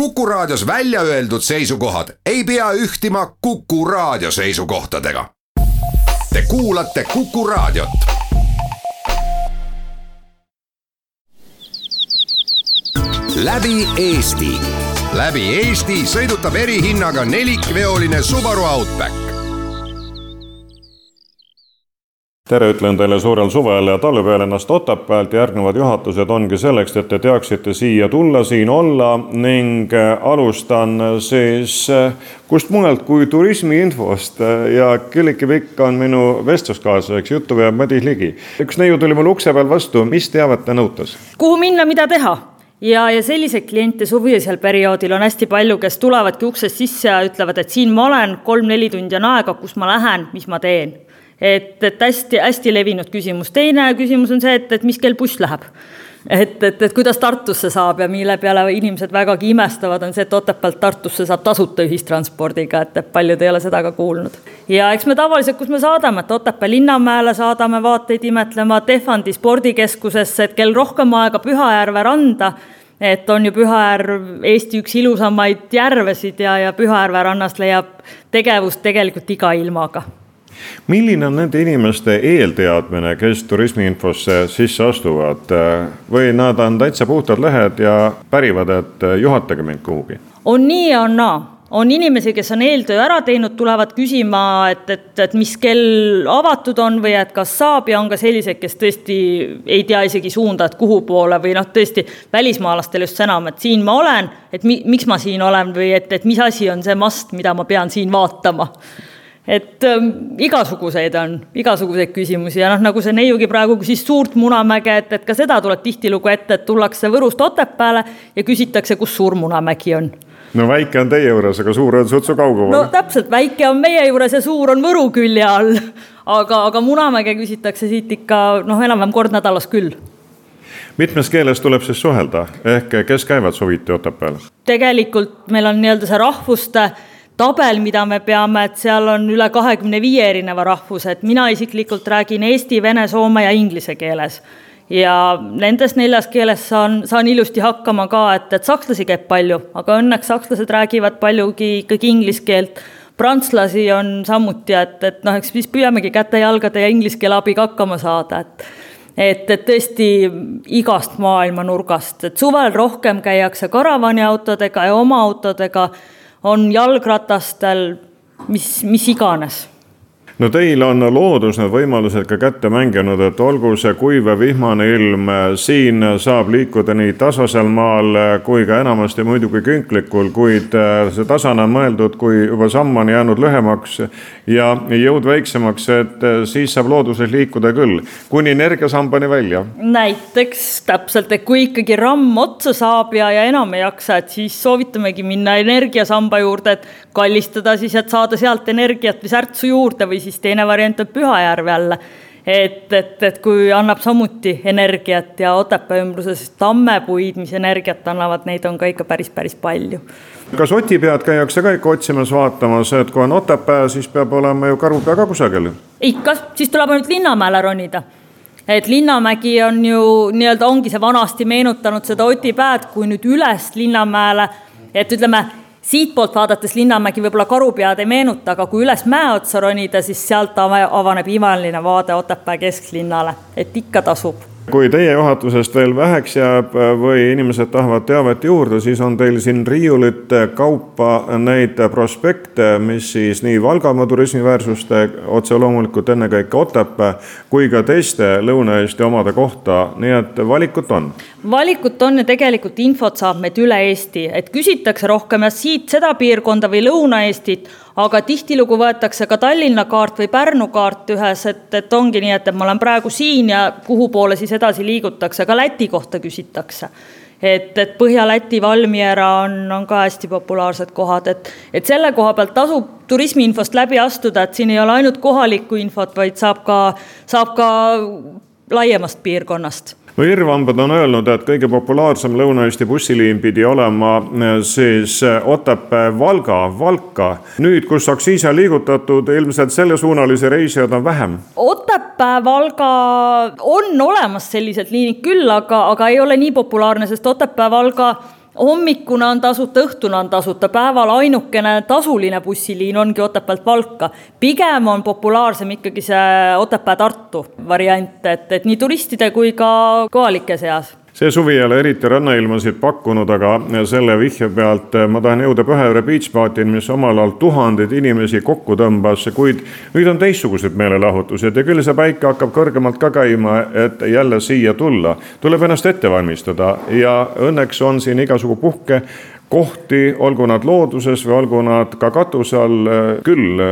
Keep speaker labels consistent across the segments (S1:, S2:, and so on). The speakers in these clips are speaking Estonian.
S1: Kuku Raadios välja öeldud seisukohad ei pea ühtima Kuku Raadio seisukohtadega. Te kuulate Kuku Raadiot. läbi Eesti, läbi Eesti sõidutab erihinnaga nelikveoline Subaru Outback
S2: tere, ütlen teile suurel suvel ja talvepeal ennast Otepäält, järgnevad juhatused ongi selleks, et te teaksite siia tulla, siin olla ning äh, alustan siis äh, kust mujalt kui turismiinfost ja Külliki Pikk on minu vestluskaaslaseks, juttu veab Madis Ligi. üks neiu tuli mul ukse peal vastu, mis teavet ta nõutas?
S3: kuhu minna, mida teha? ja, ja selliseid kliente suvisel perioodil on hästi palju, kes tulevadki uksest sisse ja ütlevad, et siin ma olen, kolm-neli tundi on aega, kus ma lähen, mis ma teen et, et hästi-hästi levinud küsimus. teine küsimus on see, et, et mis kell buss läheb. et, et, et kuidas Tartusse saab ja mille peale inimesed vägagi imestavad, on see, et Otepäält Tartusse saab tasuta ühistranspordiga, et, et paljud ei ole seda ka kuulnud. ja eks me tavaliselt, kus me saadame, et Otepää linnamäele saadame vaateid imetlema, Tehvandi spordikeskusesse, et kel rohkem aega Pühajärve randa et on ju Pühajärv Eesti üks ilusamaid järvesid ja, ja Pühajärve rannas leiab tegevust tegelikult iga ilmaga
S2: milline on nende inimeste eelteadmine, kes turismiinfosse sisse astuvad? Või nad on täitsa puhtad lehed ja pärivad, et juhatage mind kuhugi?
S3: on nii ja on naa. On inimesi, kes on eeltöö ära teinud, tulevad küsima, et, et, et mis kell avatud on või et kas saab ja on ka selliseid, kes tõesti ei tea isegi suunda, et kuhu poole või noh, tõesti välismaalastel just enam, et siin ma olen, et mi, miks ma siin olen või et, et mis asi on see mast, mida ma pean siin vaatama et ähm, igasuguseid on, igasuguseid küsimusi ja noh, nagu see neiugi praegu küsis suurt Munamäge, et, et ka seda tuleb tihtilugu ette, et tullakse Võrust Otepääle ja küsitakse, kus Suur Munamägi on.
S2: no väike on teie juures, aga suur on sutsu kaugemal.
S3: no täpselt, väike on meie juures ja suur on Võru külje all. aga, aga Munamäge küsitakse siit ikka noh, enam-vähem kord nädalas küll
S2: mitmes keeles tuleb siis suhelda, ehk kes käivad suviti Otepääl?
S3: tegelikult meil on nii-öelda see rahvuste tabel, mida me peame, et seal on üle kahekümne viie erineva rahvuse, et mina isiklikult räägin eesti, vene, soome ja inglise keeles. ja nendes neljas keeles saan, saan ilusti hakkama ka, et, et sakslasi käib palju, aga õnneks sakslased räägivad paljugi ikkagi inglise keelt. Prantslasi on samuti, et, et noh, eks siis püüamegi käte-jalgade ja inglise keele abiga hakkama saada, et et, et tõesti igast maailma nurgast, et suvel rohkem käiakse karavaniautodega ja oma autodega on jalgratastel, mis, mis iganes
S2: no teil on loodus need võimalused ka kätte mänginud, et olgu see kuiv ja vihmane ilm, siin saab liikuda nii tasasel maal kui ka enamasti muidugi künklikul, kuid see tasane on mõeldud, kui juba samm on jäänud lühemaks ja jõud väiksemaks, et siis saab looduses liikuda küll, kuni energiasambani välja.
S3: näiteks täpselt, et kui ikkagi ramm otsa saab ja, ja enam ei jaksa, et siis soovitamegi minna energiasamba juurde, et kallistada siis, et saada sealt energiat või särtsu juurde või siis teine variant on Pühajärv jälle. et, et, et kui annab samuti energiat ja Otepää ümbruses tammepuid, mis energiat annavad, neid on ka ikka päris, päris palju.
S2: kas Otipead käiakse ka ikka otsimas, vaatamas, et kui on Otepää, siis peab olema ju Karupea ka kusagil?
S3: ikka, siis tuleb ainult Linnamäele ronida et Linnamägi on ju nii-öelda ongi see vanasti meenutanud seda Otipääd, kui nüüd üles Linnamäele, et ütleme siitpoolt vaadates Linnamägi võib-olla Karupead ei meenuta, aga kui üles mäe otsa ronida, siis sealt avaneb imeline vaade Otepää kesklinnale, et ikka tasub
S2: kui teie juhatusest veel väheks jääb või inimesed tahavad teavet juurde, siis on teil siin riiulite kaupa neid prospekte, mis siis nii Valgamaa turismiväärsuste, otse loomulikult ennekõike Otepää, kui ka teiste Lõuna-Eesti omade kohta, nii et valikut on?
S3: valikut on ja tegelikult infot saab meilt üle Eesti, et küsitakse rohkem jah siit seda piirkonda või Lõuna-Eestit aga tihtilugu võetakse ka Tallinna kaart või Pärnu kaart ühes, et, et ongi nii, et, et ma olen praegu siin ja kuhu poole siis edasi liigutakse, ka Läti kohta küsitakse. Et, et Põhja-Läti Valmiera on, on ka hästi populaarsed kohad, et, et selle koha pealt tasub turismiinfost läbi astuda, et siin ei ole ainult kohalikku infot, vaid saab ka, saab ka laiemast piirkonnast
S2: no Irvambad on öelnud, et kõige populaarsem Lõuna-Eesti bussiliin pidi olema eh, siis eh, Otepää-Valga, Valka. nüüd, kus aktsiisi on liigutatud, ilmselt sellesuunalisi reisijaid on vähem.
S3: Otepää-Valga on olemas sellised liinid küll, aga, aga ei ole nii populaarne, sest Otepää-Valga hommikune on tasuta, õhtune on tasuta, päeval ainukene tasuline bussiliin ongi Otepäält Valka. pigem on populaarsem ikkagi see Otepää-Tartu variant, et, et nii turistide kui ka kohalike seas
S2: see suvi ei ole eriti rannailmasid pakkunud, aga selle vihje pealt ma tahan jõuda Pühajärve Beach Party'ni, mis omal ajal tuhandeid inimesi kokku tõmbas, kuid nüüd on teistsugused meelelahutused ja küll see päike hakkab kõrgemalt ka käima, et jälle siia tulla. tuleb ennast ette valmistada ja õnneks on siin igasugu puhke kohti, olgu nad looduses või olgu nad ka katuse all küll,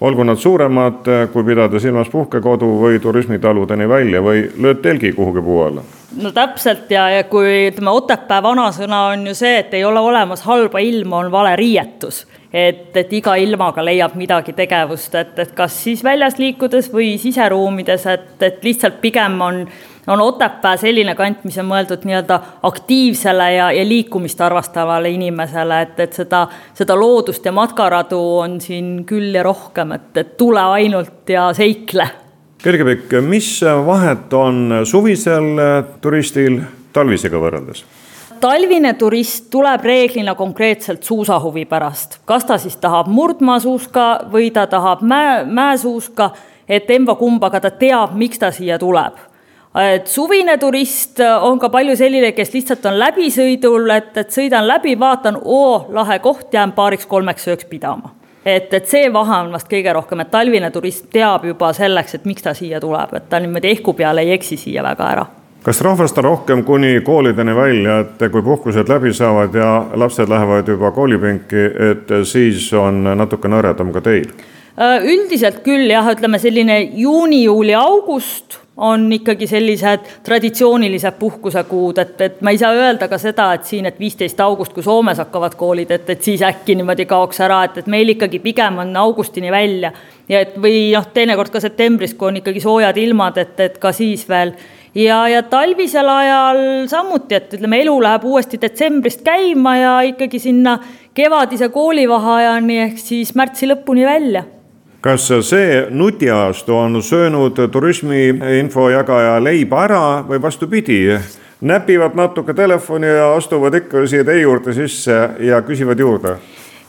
S2: olgu nad suuremad, kui pidada silmas puhkekodu või turismitaludeni välja või lööd telgi kuhugi puu alla
S3: no täpselt ja, ja kui ütleme, Otepää vanasõna on ju see, et ei ole olemas halba ilma, on vale riietus. et, et iga ilmaga leiab midagi tegevust, et, et kas siis väljas liikudes või siseruumides, et, et lihtsalt pigem on, on Otepää selline kant, mis on mõeldud nii-öelda aktiivsele ja, ja liikumist arvastavale inimesele, et, et seda, seda loodust ja matkaradu on siin küll ja rohkem, et, et tule ainult ja seikle
S2: Kergepikk, mis vahet on suvisel turistil talvisega võrreldes?
S3: talvine turist tuleb reeglina konkreetselt suusahuvi pärast, kas ta siis tahab murdmaasuuska või ta tahab mäe, mäesuuska, et emba-kumba, aga ta teab, miks ta siia tuleb. Et suvine turist on ka palju selline, kes lihtsalt on läbisõidul, et, et sõidan läbi, vaatan, oo, lahe koht, jään paariks-kolmeks ööks pidama et, et see vahe on vast kõige rohkem, et talvine turist teab juba selleks, et miks ta siia tuleb, et ta niimoodi ehku peale ei eksi siia väga ära
S2: kas rahvast on rohkem kuni koolideni välja, et kui puhkused läbi saavad ja lapsed lähevad juba koolipinki, et siis on natuke nõredam ka teil?
S3: üldiselt küll jah, ütleme selline juuni, juuli, august on ikkagi sellised traditsioonilised puhkusekuud, et, et ma ei saa öelda ka seda, et siin, et viisteist august, kui Soomes hakkavad koolid, et, et siis äkki niimoodi kaoks ära, et, et meil ikkagi pigem on augustini välja. ja et või noh, teinekord ka septembris, kui on ikkagi soojad ilmad, et, et ka siis veel. ja, ja talvisel ajal samuti, et ütleme, elu läheb uuesti detsembrist käima ja ikkagi sinna kevadise koolivaheajani ehk siis märtsi lõpuni välja
S2: kas see nutiajastu on söönud turismi infojagaja leiba ära või vastupidi, näpivad natuke telefoni ja astuvad ikka siia teie juurde sisse ja küsivad juurde?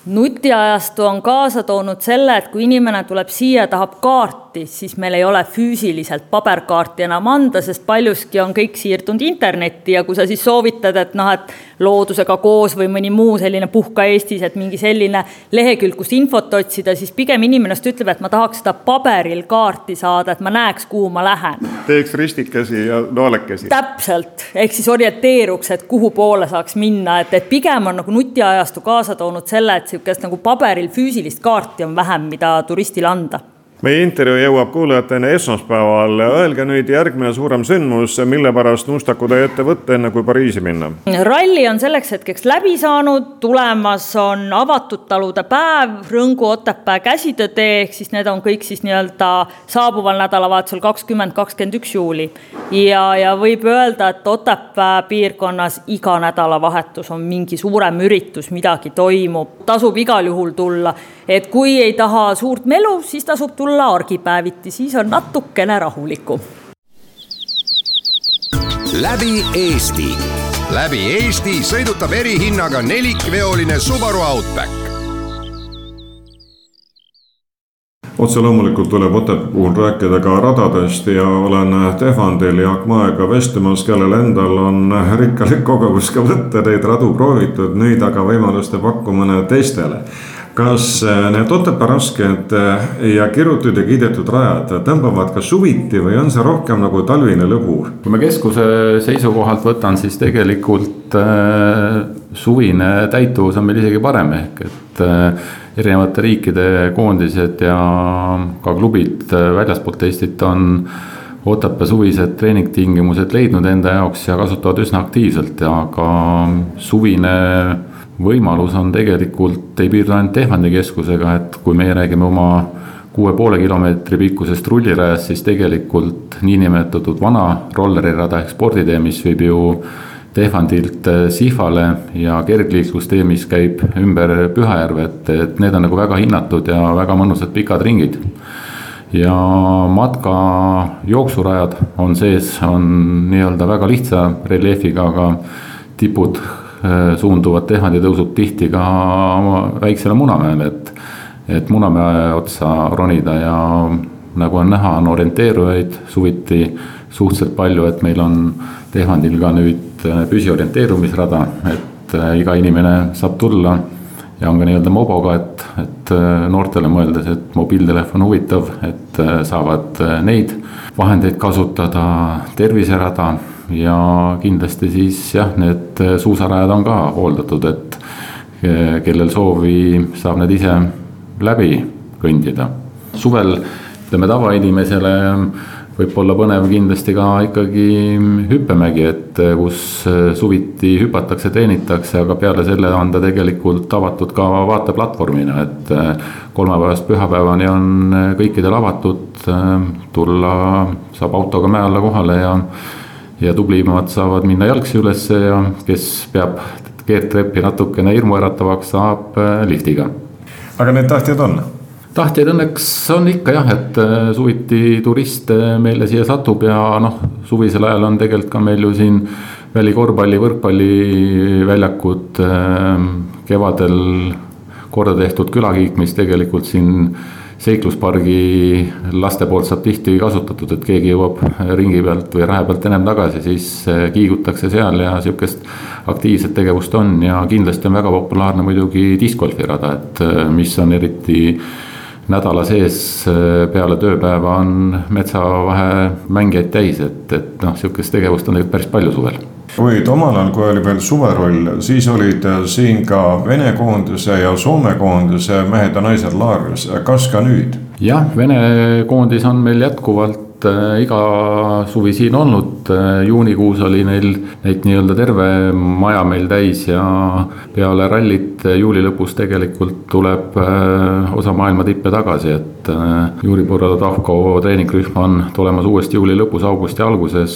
S3: nutiajastu on kaasa toonud selle, et kui inimene tuleb siia tahab kaarti, siis meil ei ole füüsiliselt paberkaarti enam anda, sest paljuski on kõik siirdunud internetti ja kui sa siis soovitad, et noh, et loodusega koos või mõni muu selline puhka Eestis, et mingi selline lehekülg, kust infot otsida, siis pigem inimene just ütleb, et ma tahaks seda paberil kaarti saada, et ma näeks, kuhu ma lähen.
S2: teeks ristikesi ja noolekesi.
S3: täpselt, ehk siis orienteeruks, et kuhu poole saaks minna, et, et pigem on nagu nutiajastu kaasa toonud selle, et niisugust nagu paberil füüsilist kaarti on vähem, mida turistile anda
S2: meie intervjuu jõuab kuulajateni esmaspäeval. Öelge nüüd järgmine suurem sündmus, mille pärast Nuustaku teie ette võtta, enne kui Pariisi minna?
S3: ralli on selleks hetkeks läbi saanud, tulemas on avatud talude päev, Rõngu, Otepää käsitöötee, ehk siis need on kõik siis nii-öelda saabuval nädalavahetusel kakskümmend, kakskümmend üks juuli. ja, ja võib öelda, et Otepää piirkonnas iga nädalavahetus on mingi suurem üritus, midagi toimub, tasub igal juhul tulla. Et kui ei taha suurt melu, siis tasub tulla argipäeviti, siis on natukene rahulikum.
S1: läbi Eesti, läbi Eesti sõidutab erihinnaga nelikveoline Subaru Outback.
S2: Otse loomulikult tuleb Otepää puhul rääkida ka radadest ja olen Tehvandil Jaak Maega vestlemas, kellel endal on rikkalik kogemus ka võtta neid radu proovitud, nüüd aga võimaluste pakkumine teistele kas äh, need Otepää rasked äh, ja kirutud ja kiidetud rajad tõmbavad ka suviti või on see rohkem nagu talvine lõbu?
S4: kui ma keskuse seisukohalt võtan, siis tegelikult äh, suvine täituvus on meil isegi parem, ehk et äh, erinevate riikide koondised ja ka klubid äh, väljaspoolt Eestit on Otepää suvised treeningtingimused leidnud enda jaoks ja kasutavad üsna aktiivselt ja ka suvine võimalus on tegelikult, ei piirdu ainult Tehvandi keskusega, et kui meie räägime oma kuue poole kilomeetri pikkusest rullirajast, siis tegelikult niinimetatud vana rollerirada ehk sporditee, mis viib ju Tehvandilt Sihvale ja kergliiklustee, mis käib ümber Pühajärve, et, et need on nagu väga hinnatud ja väga mõnusad pikad ringid. ja matka jooksurajad on sees, on nii-öelda väga lihtsa reljeefiga, aga tipud suunduvad tehvanditõusud tihti ka väiksele Munamäele, et, et Munamäe otsa ronida ja nagu on näha, on orienteerujaid suviti suhteliselt palju, et meil on Tehvandil ka nüüd püsiorienteerumisrada, et iga inimene saab tulla ja on ka nii-öelda moboga, et, et noortele mõeldes, et mobiiltelefon huvitav, et saavad neid vahendeid kasutada, terviserada ja kindlasti siis jah, need suusarajad on ka hooldatud, et kellel soovi, saab need ise läbi kõndida. suvel ütleme tavainimesele võib olla põnev kindlasti ka ikkagi hüppemägi, et kus suviti hüpatakse, treenitakse, aga peale selle on ta tegelikult avatud ka vaateplatvormina, et kolmapäevast pühapäevani on kõikidel avatud, tulla saab autoga mäe alla kohale ja ja tublimad saavad minna jalgsi ülesse ja kes peab keerdtreppi natukene hirmuäratavaks, saab liftiga.
S2: aga need tahtjad on?
S4: tahtjaid õnneks on ikka jah, et äh, suviti turiste meile siia satub ja noh, suvisel ajal on tegelikult ka meil ju siin välikorvpalli, võrkpalliväljakud äh, kevadel korda tehtud külakiik, mis tegelikult siin seikluspargi laste poolt saab tihti kasutatud, et keegi jõuab ringi pealt või rahe pealt ennem tagasi, siis äh, kiigutakse seal ja sihukest aktiivset tegevust on ja kindlasti on väga populaarne muidugi discgolfi rada, et mis on eriti nädala sees äh, peale tööpäeva on metsavahe mängijaid täis, et, et noh, sihukest tegevust on tegelikult päris palju suvel
S2: kuid omal ajal, kui oli veel suveroll, siis olid siin ka Vene koondise ja Soome koondise mehed ja naised laagris, kas ka nüüd?
S4: jah, Vene koondis on meil jätkuvalt Äh, iga suvi siin olnud, äh, juunikuus oli neil neid nii-öelda terve maja meil täis ja peale rallit äh, juuli lõpus tegelikult tuleb osa maailma tippe tagasi, et Juri Borodovko treeningrühm on tulemas uuesti juuli lõpus, augusti alguses.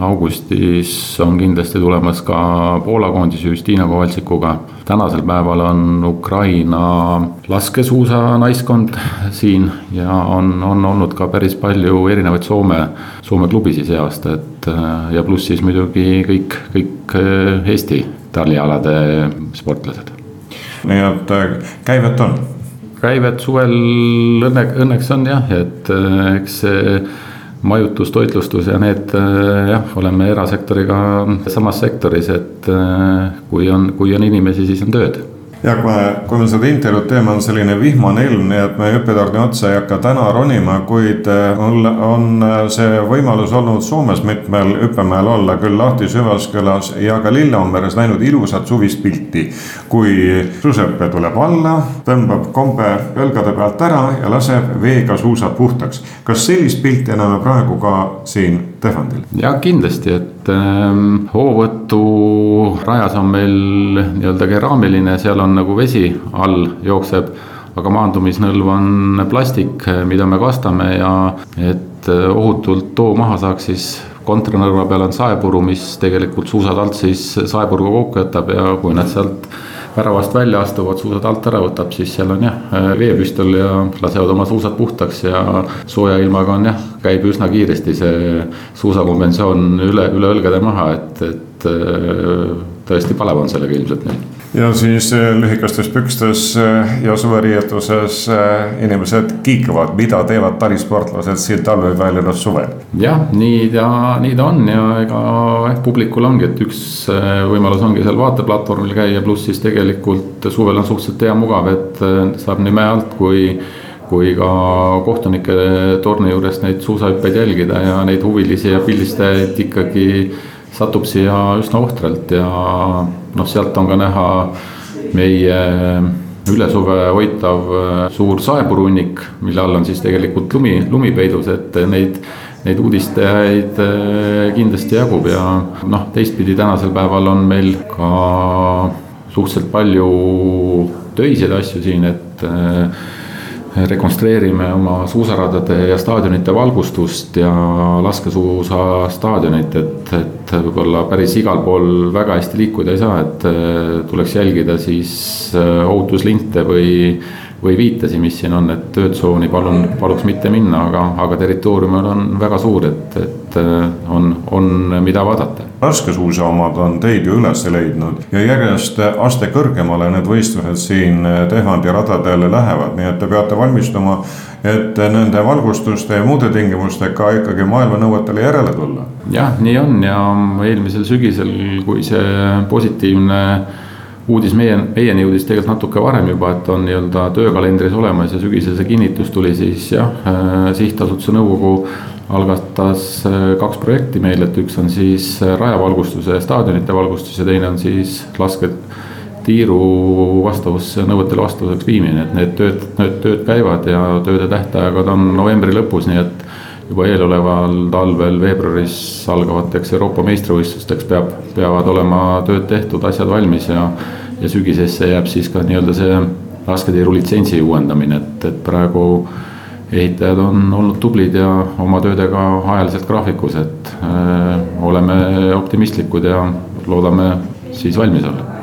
S4: augustis on kindlasti tulemas ka Poola koondis Justiina Kovaltsikuga. tänasel päeval on Ukraina laskesuusa naiskond siin ja on, on olnud ka päris palju erinevaid Soome, Soome klubisid see aasta, et ja pluss siis muidugi kõik, kõik äh, Eesti tallialade sportlased.
S2: nii et äh, käivet on?
S4: Käivet suvel õnne, õnneks on jah, et äh, eks see majutus, toitlustus ja need jah, oleme erasektoriga samas sektoris, et kui on, kui on inimesi, siis on tööd
S2: ja me, kui me seda intervjuud teeme, on selline vihmane ilm, nii et me hüppetorni otsa ei hakka täna ronima, kuid on, äh, on äh, see võimalus olnud Soomes mitmel hüppemäel olla, küll Lahti Süvaskülas ja ka Lillehammeres näinud ilusat suvist pilti. kui suusepe tuleb alla, tõmbab kombe õlgade pealt ära ja laseb veega suusad puhtaks. kas sellist pilti näeme praegu ka siin Tehvandil?
S4: ja kindlasti, et ähm, hoovõturajas on meil nii-öelda keraamiline, seal on nagu vesi all jookseb aga maandumisnõlv on plastik, mida me kastame ja et ohutult too maha saaks, siis kontranõrva peal on saepuru, mis tegelikult suusad alt siis saepuruga kokku jätab ja kui nad sealt väravast välja astuvad, suusad alt ära võtab, siis seal on jah, veepüstol ja lasevad oma suusad puhtaks ja sooja ilmaga on jah, käib üsna kiiresti see suusakonventsioon üle, üle õlgade maha, et, et tõesti palev on sellega ilmselt neil
S2: ja siis äh, lühikestes pükstes äh, ja suveriietuses äh, inimesed kiikavad, mida teevad talisportlased siin talveväljunus suvel.
S4: jah, nii ta, nii ta on ja ega eh, publikul ongi, et üks võimalus ongi seal vaateplatvormil käia, pluss siis tegelikult suvel on suhteliselt hea mugav, et saab nii mäe alt kui kui ka kohtunike torni juures neid suusahüppeid jälgida ja neid huvilisi ja pildistajaid ikkagi satub siia üsna ohtralt ja noh, sealt on ka näha meie üle suve hoitav äh, suur saepurunnik, mille all on siis tegelikult lumi, lumi peidus, et neid, neid uudistajaid äh, kindlasti jagub ja noh, teistpidi tänasel päeval on meil ka suhteliselt palju töiseid asju siin, et äh, rekonstrueerime oma suusaradade ja staadionite valgustust ja laskesuusastaadionit, et, et võib-olla päris igal pool väga hästi liikuda ei saa, et tuleks jälgida siis ohutuslinte või või viitasi, mis siin on, et töötsooni palun, paluks mitte minna, aga, aga territooriumil on väga suur, et, et äh, on, on, mida vaadata.
S2: laskesuusaomad on teid ju üles leidnud ja järjest aste kõrgemale need võistlused siin Tehvandi radadel lähevad, nii et te peate valmistuma, et nende valgustuste ja muude tingimustega ikkagi maailma nõuetele järele tulla.
S4: jah, nii on ja eelmisel sügisel, kui see positiivne uudis meie, meieni jõudis tegelikult natuke varem juba, et on nii-öelda töökalendris olemas ja sügisel see kinnitus tuli, siis jah, äh, sihtasutuse nõukogu algatas äh, kaks projekti meil, et üks on siis äh, rajavalgustuse, staadionite valgustus ja teine on siis lasketiiru vastavusse, nõuetele vastavuseks viimine, et need tööd, need tööd käivad ja tööde tähtajad on novembri lõpus, nii et juba eeloleval talvel veebruaris algavateks Euroopa meistrivõistlusteks peab, peavad olema tööd tehtud, asjad valmis ja. ja sügisesse jääb siis ka nii-öelda see lasketiiru litsentsi uuendamine, et, et praegu ehitajad on olnud tublid ja oma töödega ajaliselt graafikus, et öö, äh, oleme optimistlikud ja loodame siis valmis olla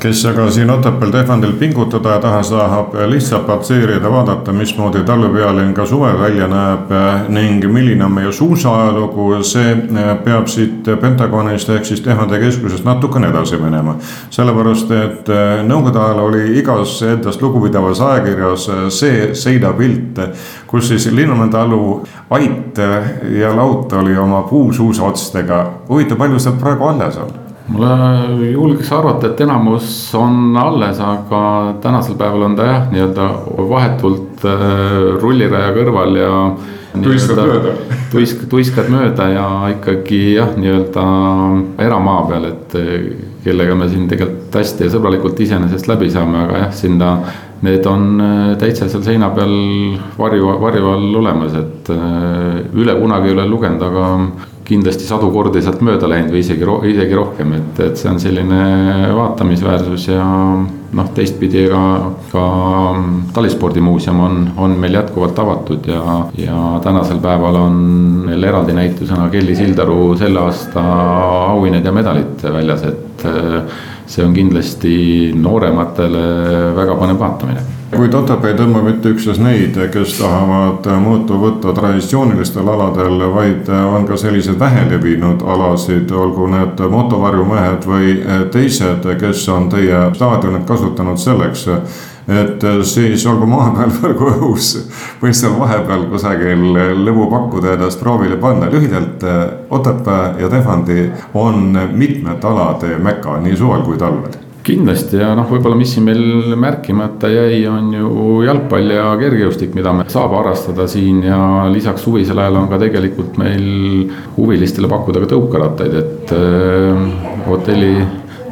S2: kes aga siin Otepääl Tehvandil pingutada taha, tahab lihtsalt platseerida, vaadata, mismoodi talvepealinn ka suvel välja näeb ning milline on meie suusaajalugu, see peab siit Pentagonist ehk siis Tehvandi keskusest natukene edasi minema. sellepärast, et nõukogude ajal oli igas endast lugupidavas ajakirjas see seinapilt, kus siis Linnamäe talu ait ja laut oli oma puusuusaotstega. huvitav, palju sealt praegu alles on?
S4: Mulle julgeks arvata, et enamus on alles, aga tänasel päeval on ta jah, nii-öelda vahetult äh, rulliraja kõrval ja.
S2: tuiskad mööda.
S4: tuisk, tuiskad mööda ja ikkagi jah, nii-öelda eramaa peal, et äh, kellega me siin tegelikult hästi ja sõbralikult iseenesest läbi saame, aga jah, sinna. Need on äh, täitsa seal seina peal varju, varju all olemas, et üle kunagi ei ole lugenud, aga kindlasti sadu kordi sealt mööda läinud või isegi, isegi rohkem, et, et see on selline vaatamisväärsus ja noh, teistpidi ka, ka talispordimuuseum on, on meil jätkuvalt avatud ja, ja tänasel päeval on meil eraldi näitusena Kelly Sildaru selle aasta auhinnad ja medalid väljas, et see on kindlasti noorematele väga põnev vaatamine.
S2: Kuid Otepää ei tõmba mitte üksnes neid, kes tahavad mõõtu võtta traditsioonilistel aladel, vaid on ka selliseid vähelevinud alasid, olgu need motovarjumehed või teised, kes on teie staadionit kasutanud selleks, et siis olgu maa peal olgu õhus või seal vahepeal kusagil lõbu pakkuda ennast proovile panna. lühidalt Otepää ja Tehvandi on mitmete alade meka nii suvel kui talvel
S4: kindlasti ja noh, võib-olla mis siin meil märkimata jäi, on ju jalgpall ja kergejõustik, mida me saab harrastada siin ja lisaks suvisel ajal on ka tegelikult meil huvilistele pakkuda ka tõukerattaid, et äh, hotelli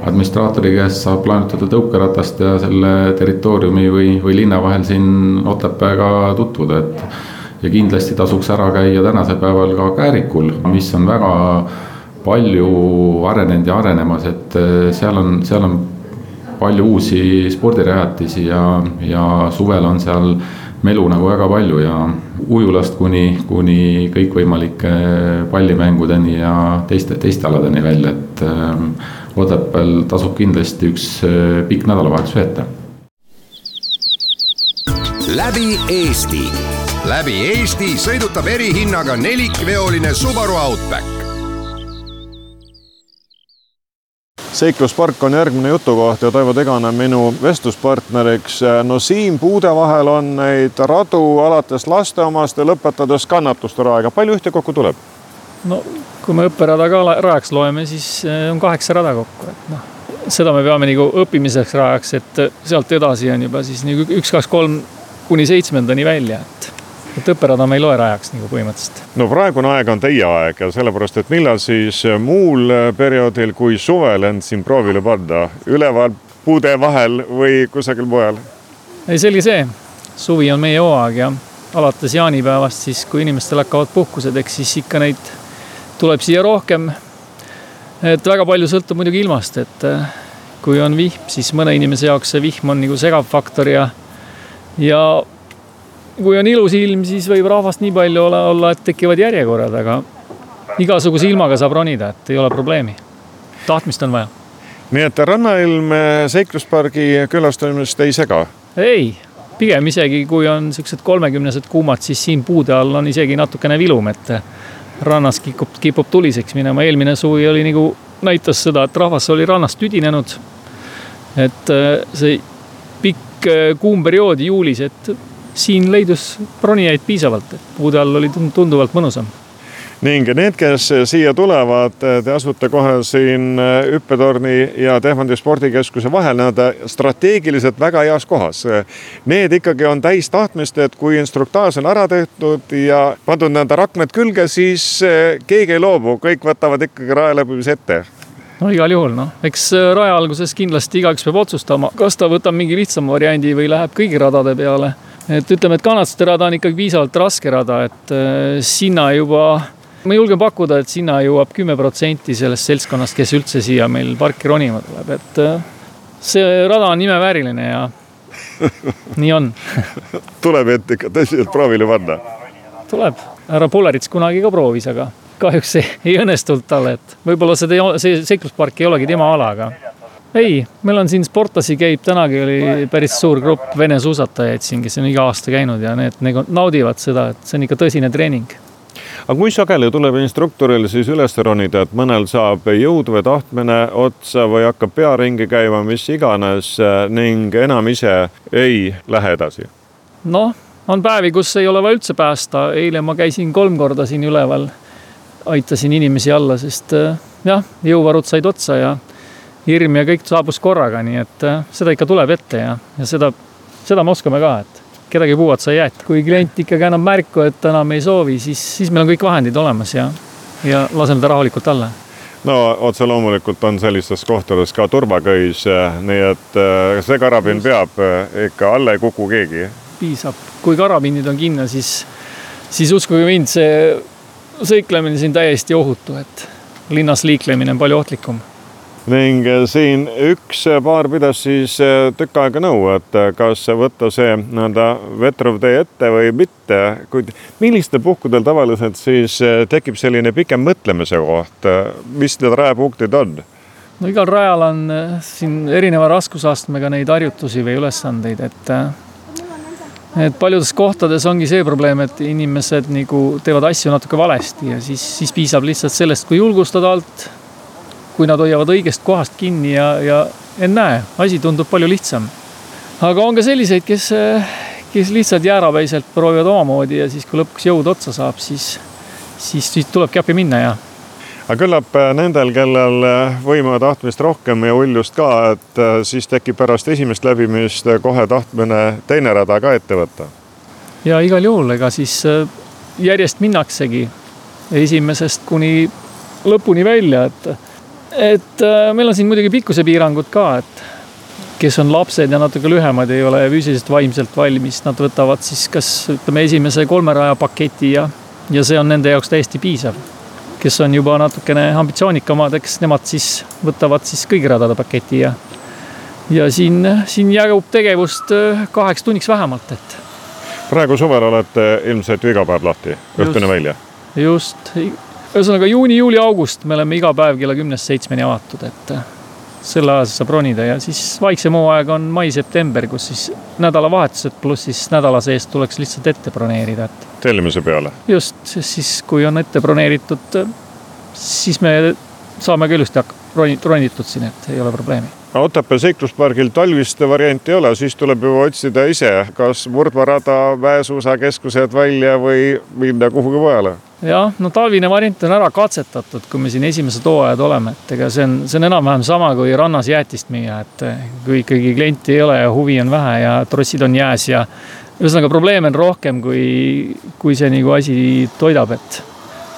S4: administraatori käest saab laenutada tõukeratast ja selle territooriumi või, või linna vahel siin Otepääga tutvuda, et ja kindlasti tasuks ära käia tänasel päeval ka Käärikul, mis on väga palju arenenud ja arenemas, et äh, seal on, seal on palju uusi spordirajatisi ja, ja suvel on seal melu nagu väga palju ja ujulast kuni, kuni kõikvõimalike pallimängudeni ja teiste, teiste aladeni välja, et äh, Otepääl tasub kindlasti üks äh, pikk nädalavahetus veeta.
S1: läbi Eesti, läbi Eesti sõidutab erihinnaga nelikveoline Subaru Outback
S2: seikluspark on järgmine jutukoht ja Toivo Tegane minu vestluspartneriks. no siin puude vahel on neid radu alates laste omast ja lõpetades kannatuste raega. palju ühtekokku tuleb?
S5: No kui me õpperada ka rajaks loeme, siis eh, on kaheksa rada kokku, et noh, seda me peame nagu õppimiseks rajaks, et sealt edasi on juba siis nagu üks, kaks, kolm kuni seitsmendani välja, et et õpperada me ei loe rajaks nagu põhimõtteliselt.
S2: no praegune aeg on teie aeg ja sellepärast, et millal siis muul perioodil kui suvel end siin proovile panna, üleval puude vahel või kusagil mujal?
S5: ei, selge see, suvi on meie hooaeg ja alates jaanipäevast siis, kui inimestel hakkavad puhkused, eks siis ikka neid tuleb siia rohkem. et väga palju sõltub muidugi ilmast, et eh, kui on vihm, siis mõne inimese jaoks see vihm on nagu segav faktor ja, ja kui on ilus ilm, siis võib rahvast nii palju olla, olla, et tekivad järjekorrad, aga igasuguse ilmaga saab ronida, et ei ole probleemi. tahtmist on vaja.
S2: nii et Rannailm seikluspargi külastamist ei sega?
S5: ei, pigem isegi kui on siuksed kolmekümnesed kuumad, siis siin puude all on isegi natukene vilum, et rannas kipub, kipub tuliseks minema. eelmine suvi oli nagu näitas seda, et rahvas oli rannast tüdinenud. et äh, see pikk äh, kuum periood juulis, et siin leidus ronijaid piisavalt, et puude all oli tunduvalt mõnusam
S2: ning need, kes siia tulevad, te asute kohe siin hüppetorni ja Tehvandi spordikeskuse vahel, nii-öelda strateegiliselt väga heas kohas. Need ikkagi on täis tahtmist, et kui instruktaaž on ära tehtud ja pandud nii-öelda rakmed külge, siis keegi ei loobu, kõik võtavad ikkagi raja läbimise ette
S5: no igal juhul noh, eks raja alguses kindlasti igaüks peab otsustama, kas ta võtab mingi lihtsama variandi või läheb kõigi radade peale. et ütleme, et kannatuste rada on ikkagi piisavalt raske rada, et sinna juba ma julgen pakkuda, et sinna jõuab kümme protsenti sellest seltskonnast, kes üldse siia meil parki ronima tuleb, et äh, see rada on imevääriline ja nii on.
S2: Tuleb ette ikka tõsiselt proovile panna?
S5: tuleb, härra Pullerits kunagi ka proovis, aga kahjuks ei, ei õnnestunud talle, et võib-olla see, see seikluspark ei olegi tema ala, aga ei, meil on siin sportlasi käib, tänagi oli päris suur grupp vene suusatajaid siin, kes on iga aasta käinud ja need nagu naudivad seda, et see on ikka tõsine treening
S2: aga kui sageli tuleb instruktoril siis üles ronida, et mõnel saab jõud või tahtmine otsa või hakkab pea ringi käima, mis iganes ning enam ise ei lähe edasi?
S5: noh, on päevi, kus ei ole vaja üldse päästa, eile ma käisin kolm korda siin üleval, aitasin inimesi alla, sest eh, jah, jõuvarud said otsa ja hirm ja kõik saabus korraga, nii et eh, seda ikka tuleb ette ja, ja seda, seda me oskame ka, et kedagi puuatsa ei jäeta. kui klient ikkagi annab märku, et ta enam ei soovi, siis, siis meil on kõik vahendid olemas ja, ja laseme ta rahulikult alla.
S2: No otse loomulikult on sellistes kohtades ka turvaköis, nii et äh, see karabin peab, äh, ikka alla ei kuku keegi.
S5: piisab, kui karabinid on kinni, siis, siis uskuge mind, see sõiklemine siin täiesti ohutu, et linnas liiklemine on palju ohtlikum
S2: ning eh, siin üks paar pidas siis eh, tükk aega nõu, et eh, kas võtta see nii-öelda vettruv tee ette või mitte, kuid millistel puhkudel tavaliselt siis tekib selline pikem mõtlemise koht, mis need rajapunktid on?
S5: no igal rajal on siin erineva raskusastmega neid harjutusi või ülesandeid, et et paljudes kohtades ongi see probleem, et inimesed nagu teevad asju natuke valesti ja siis, siis piisab lihtsalt sellest, kui julgustada alt kui nad hoiavad õigest kohast kinni ja, ja ennäe, asi tundub palju lihtsam. aga on ka selliseid, kes, kes lihtsalt jäärapäiselt proovivad omamoodi ja siis, kui lõpuks jõud otsa saab, siis, siis, siis tulebki appi minna ja
S2: aga küllap äh, nendel, kellel äh, võimu ja tahtmist rohkem ja uljust ka, et äh, siis tekib pärast esimest läbimist kohe tahtmine teine rada ka ette võtta.
S5: ja igal juhul, ega siis järjest minnaksegi esimesest kuni lõpuni välja, et et äh, meil on siin muidugi pikkusepiirangud ka, et kes on lapsed ja natuke lühemad, ei ole füüsiliselt, vaimselt valmis, nad võtavad siis kas ütleme, esimese kolme raja paketi ja, ja see on nende jaoks täiesti piisav. kes on juba natukene ambitsioonikamad, eks nemad siis võtavad siis kõigi radade paketi ja, ja siin, siin jagub tegevust äh, kaheks tunniks vähemalt, et.
S2: praegu suvel olete ilmselt ju iga päev lahti, õhtuni välja?
S5: just, ühesõnaga juuni, juuli, august me oleme iga päev kella kümnest seitsmeni avatud, et äh, selle ajal saab ronida ja siis vaiksem hooaeg on mai-september, kus siis nädalavahetused pluss siis nädala sees tuleks lihtsalt ette broneerida, et.
S2: tellimise peale.
S5: just, siis kui on ette broneeritud, siis me saame ka ilusti ronitud siin, et ei ole probleemi
S2: Otepää seikluspargil talvist varianti ei ole, siis tuleb ju otsida ise, kas murdmaarada, väesuusakeskused välja või minna kuhugi mujale
S5: jah, no talvine variant on ära katsetatud, kui me siin esimesed hooajad oleme, et ega see on, see on enam-vähem sama kui rannas jäätist müüa, et kui ikkagi klienti ei ole ja huvi on vähe ja trossid on jääs ja ühesõnaga probleeme on rohkem, kui, kui see nagu asi toidab, et.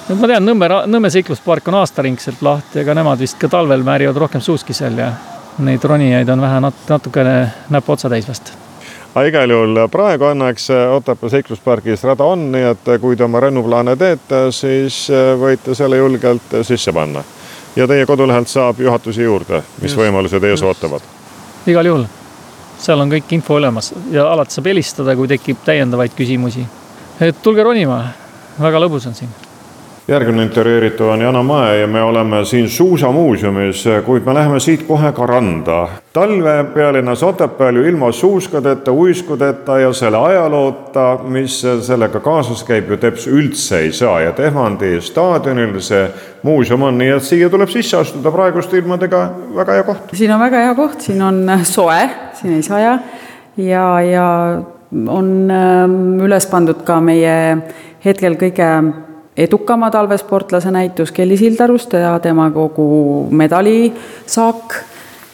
S5: Et ma tean, Nõmme, Nõmme seikluspark on aastaringselt lahti, ega nemad vist ka talvel määrivad rohkem suuski seal ja neid ronijaid on vähe nat-, natukene näpu otsa täis vast
S2: aga igal juhul praegu õnneks Otepää seikluspargis rada on, nii et kui te oma rennuplaane teete, siis võite selle julgelt sisse panna. ja teie kodulehelt saab juhatusi juurde, mis just, võimalused ees ootavad.
S5: igal juhul, seal on kõik info olemas ja alati saab helistada, kui tekib täiendavaid küsimusi. et tulge ronima, väga lõbus on siin
S2: järgmine intervjueeritav on Jana Mäe ja me oleme siin suusamuuseumis, kuid me läheme siit kohe ka randa. talve pealinnas Otepääl ju ilma suuskadeta, uiskudeta ja selle ajaloota, mis sellega kaasas käib, ju teps üldse ei saa ja Tehvandi staadionil see muuseum on, nii et siia tuleb sisse astuda praeguste ilmadega väga hea koht.
S6: siin on väga hea koht, siin on soe, siin ei saja ja, ja on ähm, üles pandud ka meie hetkel kõige edukama talvesportlase näitus Kelly Sildarust ja tema kogu medalisaak.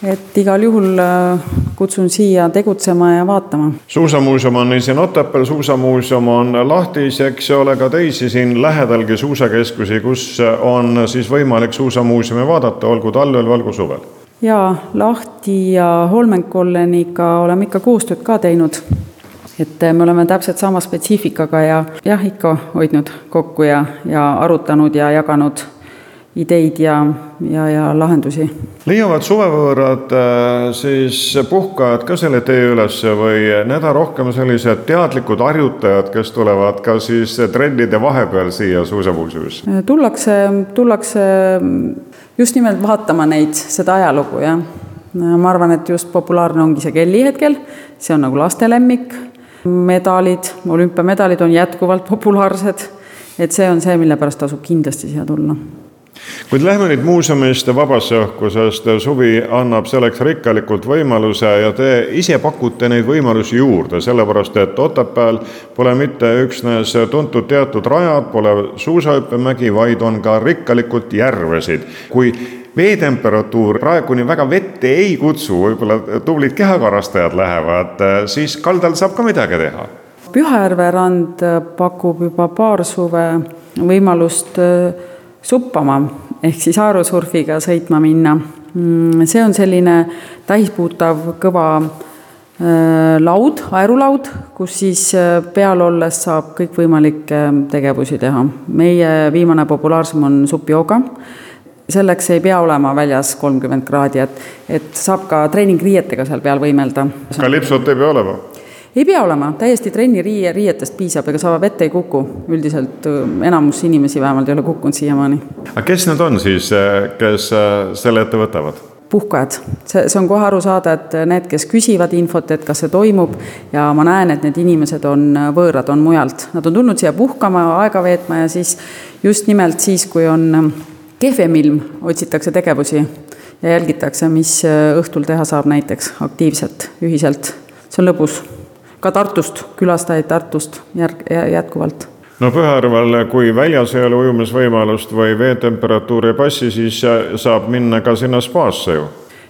S6: et igal juhul äh, kutsun siia tegutsema ja vaatama.
S2: suusamuuseum on nii siin Otepääl, suusamuuseum on lahtis, eks ole ka teisi siin lähedalgi suusakeskusi, kus on siis võimalik suusamuuseumi vaadata, olgu talvel, olgu suvel
S6: jaa, Lahti ja Holmenkolleniga oleme ikka koostööd ka teinud et me oleme täpselt sama spetsiifikaga ja jah, ikka hoidnud kokku ja, ja arutanud ja jaganud ideid ja, ja, ja lahendusi.
S2: leiavad suvevõõrad äh, siis puhkajad ka selle tee üles või need on rohkem sellised teadlikud harjutajad, kes tulevad ka siis trennide vahepeal siia suusamuuseumisse?
S6: tullakse, tullakse just nimelt vaatama neid, seda ajalugu, jah. ma arvan, et just populaarne ongi see Kelly hetkel, see on nagu laste lemmik medalid, olümpiamedalid on jätkuvalt populaarsed, et see on see, mille pärast tasub kindlasti siia tulla
S2: kuid lähme nüüd muuseumist vabasse õhku, sest suvi annab selleks rikkalikult võimaluse ja te ise pakute neid võimalusi juurde, sellepärast et Otepääl pole mitte üksnes tuntud teatud rajad, pole suusahüppemägi, vaid on ka rikkalikult järvesid. kui veetemperatuur praeguni väga vette ei kutsu, võib-olla tublid kehakarrastajad lähevad, siis kaldal saab ka midagi teha.
S6: Pühajärve rand pakub juba paar suve võimalust suppama ehk siis aerosurfiga sõitma minna. Mm, see on selline täispuutav kõva laud, aerulaud, kus siis peal olles saab kõikvõimalikke tegevusi teha. meie viimane populaarsem on supjooga selleks ei pea olema väljas kolmkümmend kraadi, et, et saab ka treeningriietega seal peal võimelda.
S2: kalipsot ei pea olema?
S6: Ei pea olema, täiesti trenniriie, riietest piisab, ega sa vette ei kuku. üldiselt äh, enamus inimesi vähemalt ei ole kukkunud siiamaani.
S2: aga kes need on siis, äh, kes äh, selle ette võtavad?
S6: puhkajad, see, see on kohe aru saada, et need, kes küsivad infot, et kas see toimub ja ma näen, et need inimesed on võõrad, on mujalt, nad on tulnud siia puhkama, aega veetma ja siis just nimelt siis, kui on kehvem ilm, otsitakse tegevusi ja jälgitakse, mis õhtul teha saab näiteks aktiivselt, ühiselt. see on lõbus. Ka Tartust, külastajaid Tartust järg-, jätkuvalt
S2: no Pühajärvel, kui väljas ei ole ujumisvõimalust või veetemperatuur ei passi, siis saab minna ka sinna spaasse ju?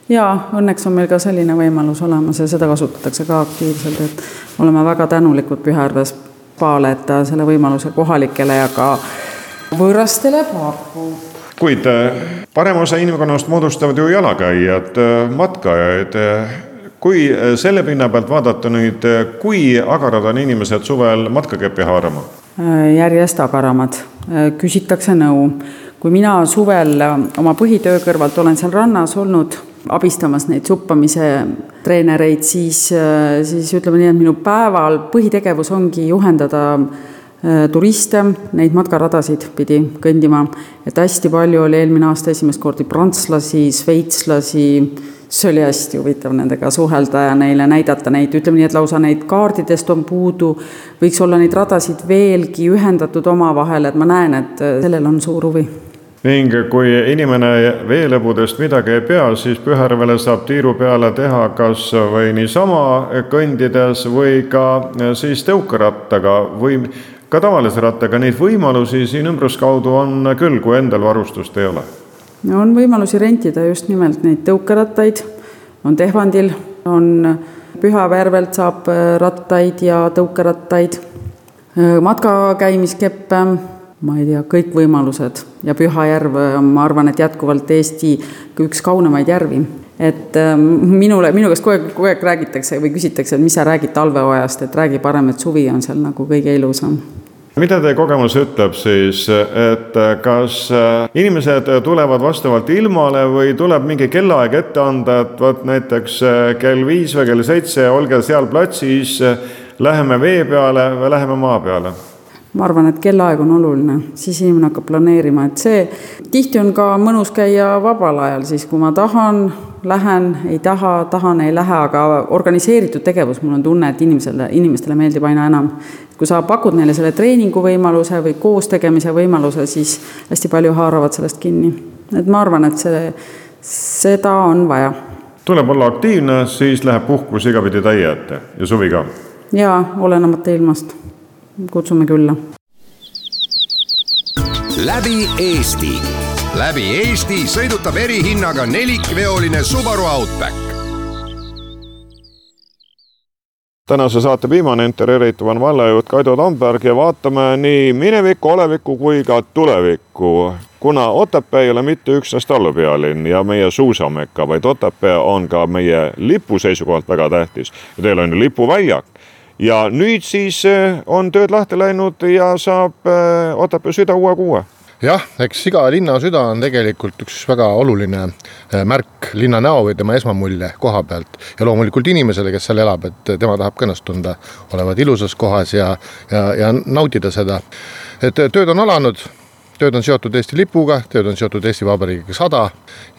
S6: jaa, õnneks on meil ka selline võimalus olemas ja seda kasutatakse ka aktiivselt, et oleme väga tänulikud Pühajärve spaale, et ta selle võimaluse kohalikele ja ka võõrastele pakub
S2: kuid äh, parem osa inimkonnast moodustavad ju jalakäijad, äh, matkajad. Äh, kui selle pinna pealt vaadata nüüd, kui agarad on inimesed suvel matkakepi haarama?
S6: järjest agaramad, küsitakse nõu. kui mina suvel oma põhitöö kõrvalt olen seal rannas olnud abistamas neid suppamise treenereid, siis, siis ütleme nii, et minu päeval põhitegevus ongi juhendada Äh, turiste, neid matkaradasid pidi kõndima, et hästi palju oli eelmine aasta esimest korda prantslasi, sveitslasi, see oli hästi huvitav nendega suhelda ja neile näidata neid, ütleme nii, et lausa neid kaardidest on puudu, võiks olla neid radasid veelgi ühendatud omavahel, et ma näen, et äh, sellel on suur huvi.
S2: Ning kui inimene veelõbudest midagi ei pea, siis Pühärvele saab tiiru peale teha kas või niisama kõndides või ka äh, siis tõukerattaga või ka tavalise rattaga. Neid võimalusi siin ümbruskaudu on küll, kui endal varustust ei ole.
S6: On võimalusi rentida just nimelt neid tõukerattaid, on Tehvandil, on Pühavärvelt saab äh, rattaid ja tõukerattaid, äh, matkakäimiskeppe, ma ei tea, kõik võimalused. Ja Pühajärv, äh, ma arvan, et jätkuvalt Eesti üks kaunemaid järvi. Et minule, minu käest kogu aeg, kogu aeg räägitakse või küsitakse, et mis sa räägid talveojast, et räägi parem, et suvi on seal nagu kõige ilusam
S2: mida teie kogemus ütleb siis, et kas äh, inimesed tulevad vastavalt ilmale või tuleb mingi kellaaeg ette anda, et vot näiteks äh, kell viis või kell seitse olge seal platsis, läheme vee peale või läheme maa peale?
S6: ma arvan, et kellaaeg on oluline, siis inimene hakkab planeerima, et see, tihti on ka mõnus käia vabal ajal, siis kui ma tahan, lähen, ei taha, tahan, ei lähe, aga organiseeritud tegevus, mul on tunne, et inimesele, inimestele meeldib aina enam. Kui sa pakud neile selle treeningu võimaluse või koos tegemise võimaluse, siis hästi palju haaravad sellest kinni. et ma arvan, et see, seda on vaja.
S2: tuleb olla aktiivne, siis läheb puhkus igapidi täie ette ja suvi ka.
S6: jaa, olenemata ilmast kutsume külla.
S1: läbi Eesti, läbi Eesti sõidutab erihinnaga nelikveoline Subaru Outback
S2: tänase saate viimane intervjueeritav on vallajuht Kaido Tamberg ja vaatame nii minevikku, olevikku kui ka tulevikku. kuna Otepää ei ole mitte üksnes tallupealinn ja meie suusameka, vaid Otepää on ka meie lipu seisukohalt väga tähtis. Teil on ju lipuväljak ja nüüd siis eh, on tööd lahti läinud ja saab eh, Otepää süda uue kuue
S7: jah, eks iga linna süda on tegelikult üks väga oluline eh, märk linna näo või tema esmamulje koha pealt ja loomulikult inimesele, kes seal elab, et tema tahab ka ennast tunda olevat ilusas kohas ja, ja, ja nautida seda. et tööd on alanud, tööd on seotud Eesti lipuga, tööd on seotud Eesti Vabariigiga sada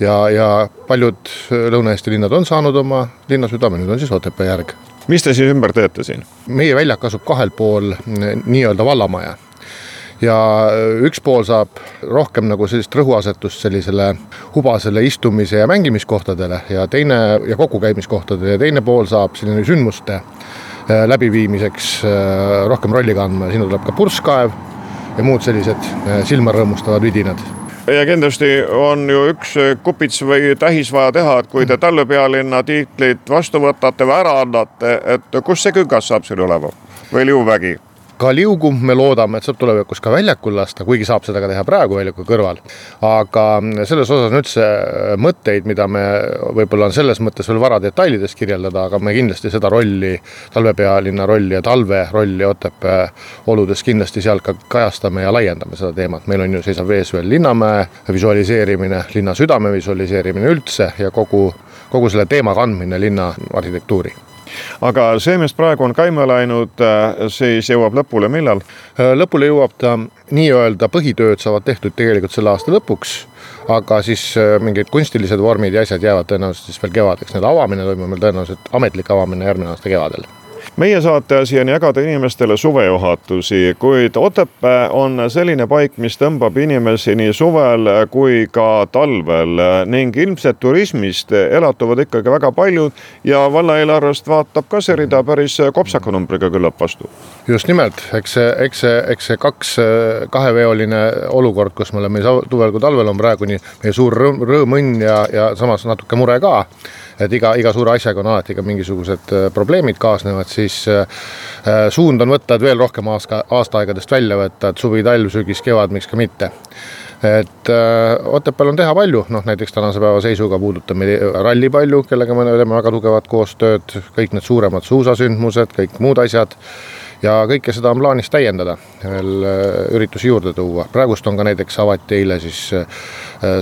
S7: ja, ja paljud Lõuna-Eesti linnad on saanud oma linnasüdame, nüüd on siis Otepää järg
S2: mis te siis ümber teete siin?
S7: meie väljak asub kahel pool nii-öelda vallamaja ja üks pool saab rohkem nagu sellist rõhuasetust sellisele hubasele istumise ja mängimiskohtadele ja teine ja kokkukäimiskohtadele. Ja teine pool saab selline sündmuste äh, läbiviimiseks äh, rohkem rolli kandma. Ja sinna tuleb ka purskkaev ja muud sellised äh, silma rõõmustavad vidinad.
S2: Ja kindlasti on ju üks kupits või tähis vaja teha, et kui te talvepealinna tiitlit vastu võtate või ära annate, et kus see küngas saab siin olema? Või liuvägi?
S7: Ka liugu me loodame, et saab tulevikus ka väljakul lasta, kuigi saab seda ka teha praegu väljaku kõrval. aga selles osas on üldse mõtteid, mida me võib-olla on selles mõttes veel vara detailides kirjeldada, aga me kindlasti seda rolli, talvepealinna rolli ja talve rolli Otepää oludes kindlasti seal ka kajastame ja laiendame seda teemat. meil on ju, seisab ees veel Linnamäe visualiseerimine, linna südame visualiseerimine üldse ja kogu, kogu selle teema kandmine linna arhitektuuri
S2: aga see, mis praegu on käima läinud, äh, siis jõuab lõpule millal?
S7: Äh, lõpule jõuab ta nii-öelda põhitööd saavad tehtud tegelikult selle aasta lõpuks aga siis äh, mingid kunstilised vormid ja asjad jäävad tõenäoliselt siis veel kevadeks, et avamine toimub meil tõenäoliselt, ametlik avamine järgmine aasta kevadel
S2: meie saate asi on jagada inimestele suvejuhatusi, kuid Otepää on selline paik, mis tõmbab inimesi nii suvel kui ka talvel ning ilmselt turismist elatuvad ikkagi väga paljud ja valla eelarvest vaatab ka see rida päris kopsaka numbriga küllap vastu.
S7: just nimelt, eks see, eks see, eks see kaks, kaheveoline olukord, kus me oleme nii suvel kui talvel, on praegu nii meie suur rõõm, rõõmõnn ja, ja samas natuke mure ka et iga, iga suure asjaga on alati ka mingisugused äh, probleemid kaasnevad, siis äh, äh, suund on võtta, et veel rohkem aasta, aastaaegadest välja võtta, et suvi, talv, sügis, kevad, miks ka mitte. Et Otepääl on teha palju, noh näiteks tänase päeva seisuga puudutame ralli palju, kellega me teeme väga tugevat koostööd, kõik need suuremad suusasündmused, kõik muud asjad ja kõike seda on plaanis täiendada, veel äh, üritusi juurde tuua. praegust on ka näiteks avati eile siis äh,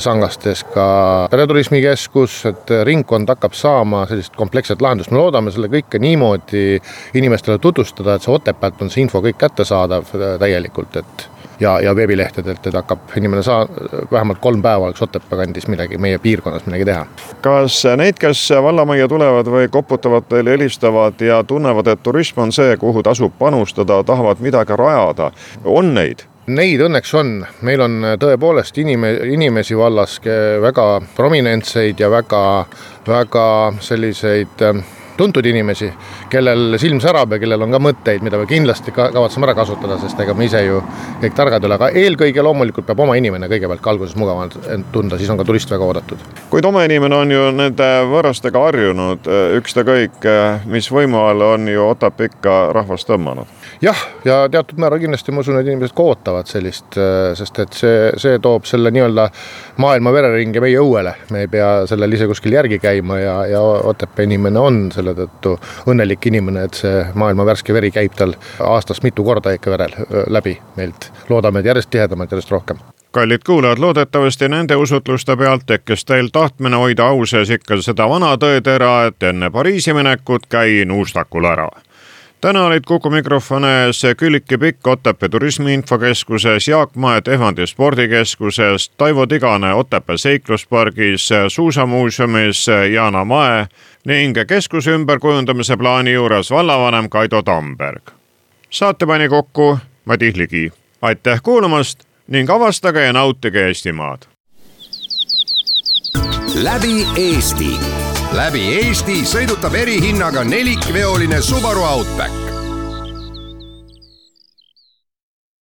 S7: Sangastes ka pereturismikeskus, et ringkond hakkab saama sellist kompleksset lahendust, me loodame selle kõike niimoodi inimestele tutvustada, et see Otepäält on see info kõik kättesaadav äh, täielikult, et ja, ja veebilehtedelt, et hakkab inimene saa-, vähemalt kolm päeva oleks Otepää kandis midagi, meie piirkonnas midagi teha.
S2: kas neid, kes vallamajja tulevad või koputavad teile, helistavad ja tunnevad, et turism on see, kuhu tasub panustada, tahavad midagi rajada, on neid?
S7: Neid õnneks on, meil on tõepoolest inime-, inimesi vallas väga prominentseid ja väga, väga selliseid tuntud inimesi, kellel silm särab ja kellel on ka mõtteid, mida me kindlasti ka kavatseme ära kasutada, sest ega me ise ju kõik targad ei ole, aga eelkõige loomulikult peab oma inimene kõigepealt ka alguses mugavalt end tunda, siis on ka turist väga oodatud.
S2: kuid oma inimene on ju nende võõrastega harjunud, ükstakõik mis võimu all on ju Otepää ikka rahvast tõmmanud.
S7: Jah, ja teatud määral kindlasti ma usun, et inimesed ka ootavad sellist, sest et see, see toob selle nii-öelda maailma vereringe meie õuele, me ei pea sellel ise kuskil järgi käima ja, ja Otepää inimene on selle tõttu õnnelik inimene, et see maailma värske veri käib tal aastas mitu korda ikka verel läbi meilt. loodame, et järjest tihedamalt, järjest rohkem
S2: kallid kuulajad, loodetavasti nende usutluste pealt tekkis teil tahtmine hoida au sees ikka seda vana tõetera, et enne Pariisi minekut käi nuustakul ära täna olid Kuku mikrofoni ees Külliki Pikk Otepää Turismi Infokeskuses, Jaak Maet Ehvandi spordikeskuses, Taivo Tigane Otepää seikluspargis, suusamuuseumis Yana Mae ning keskuse ümberkujundamise plaani juures vallavanem Kaido Tamberg. saate pani kokku Madis Ligi. aitäh kuulamast ning avastage ja nautige Eestimaad.
S1: läbi Eesti läbi Eesti sõidutab erihinnaga nelikveoline Subaru Outback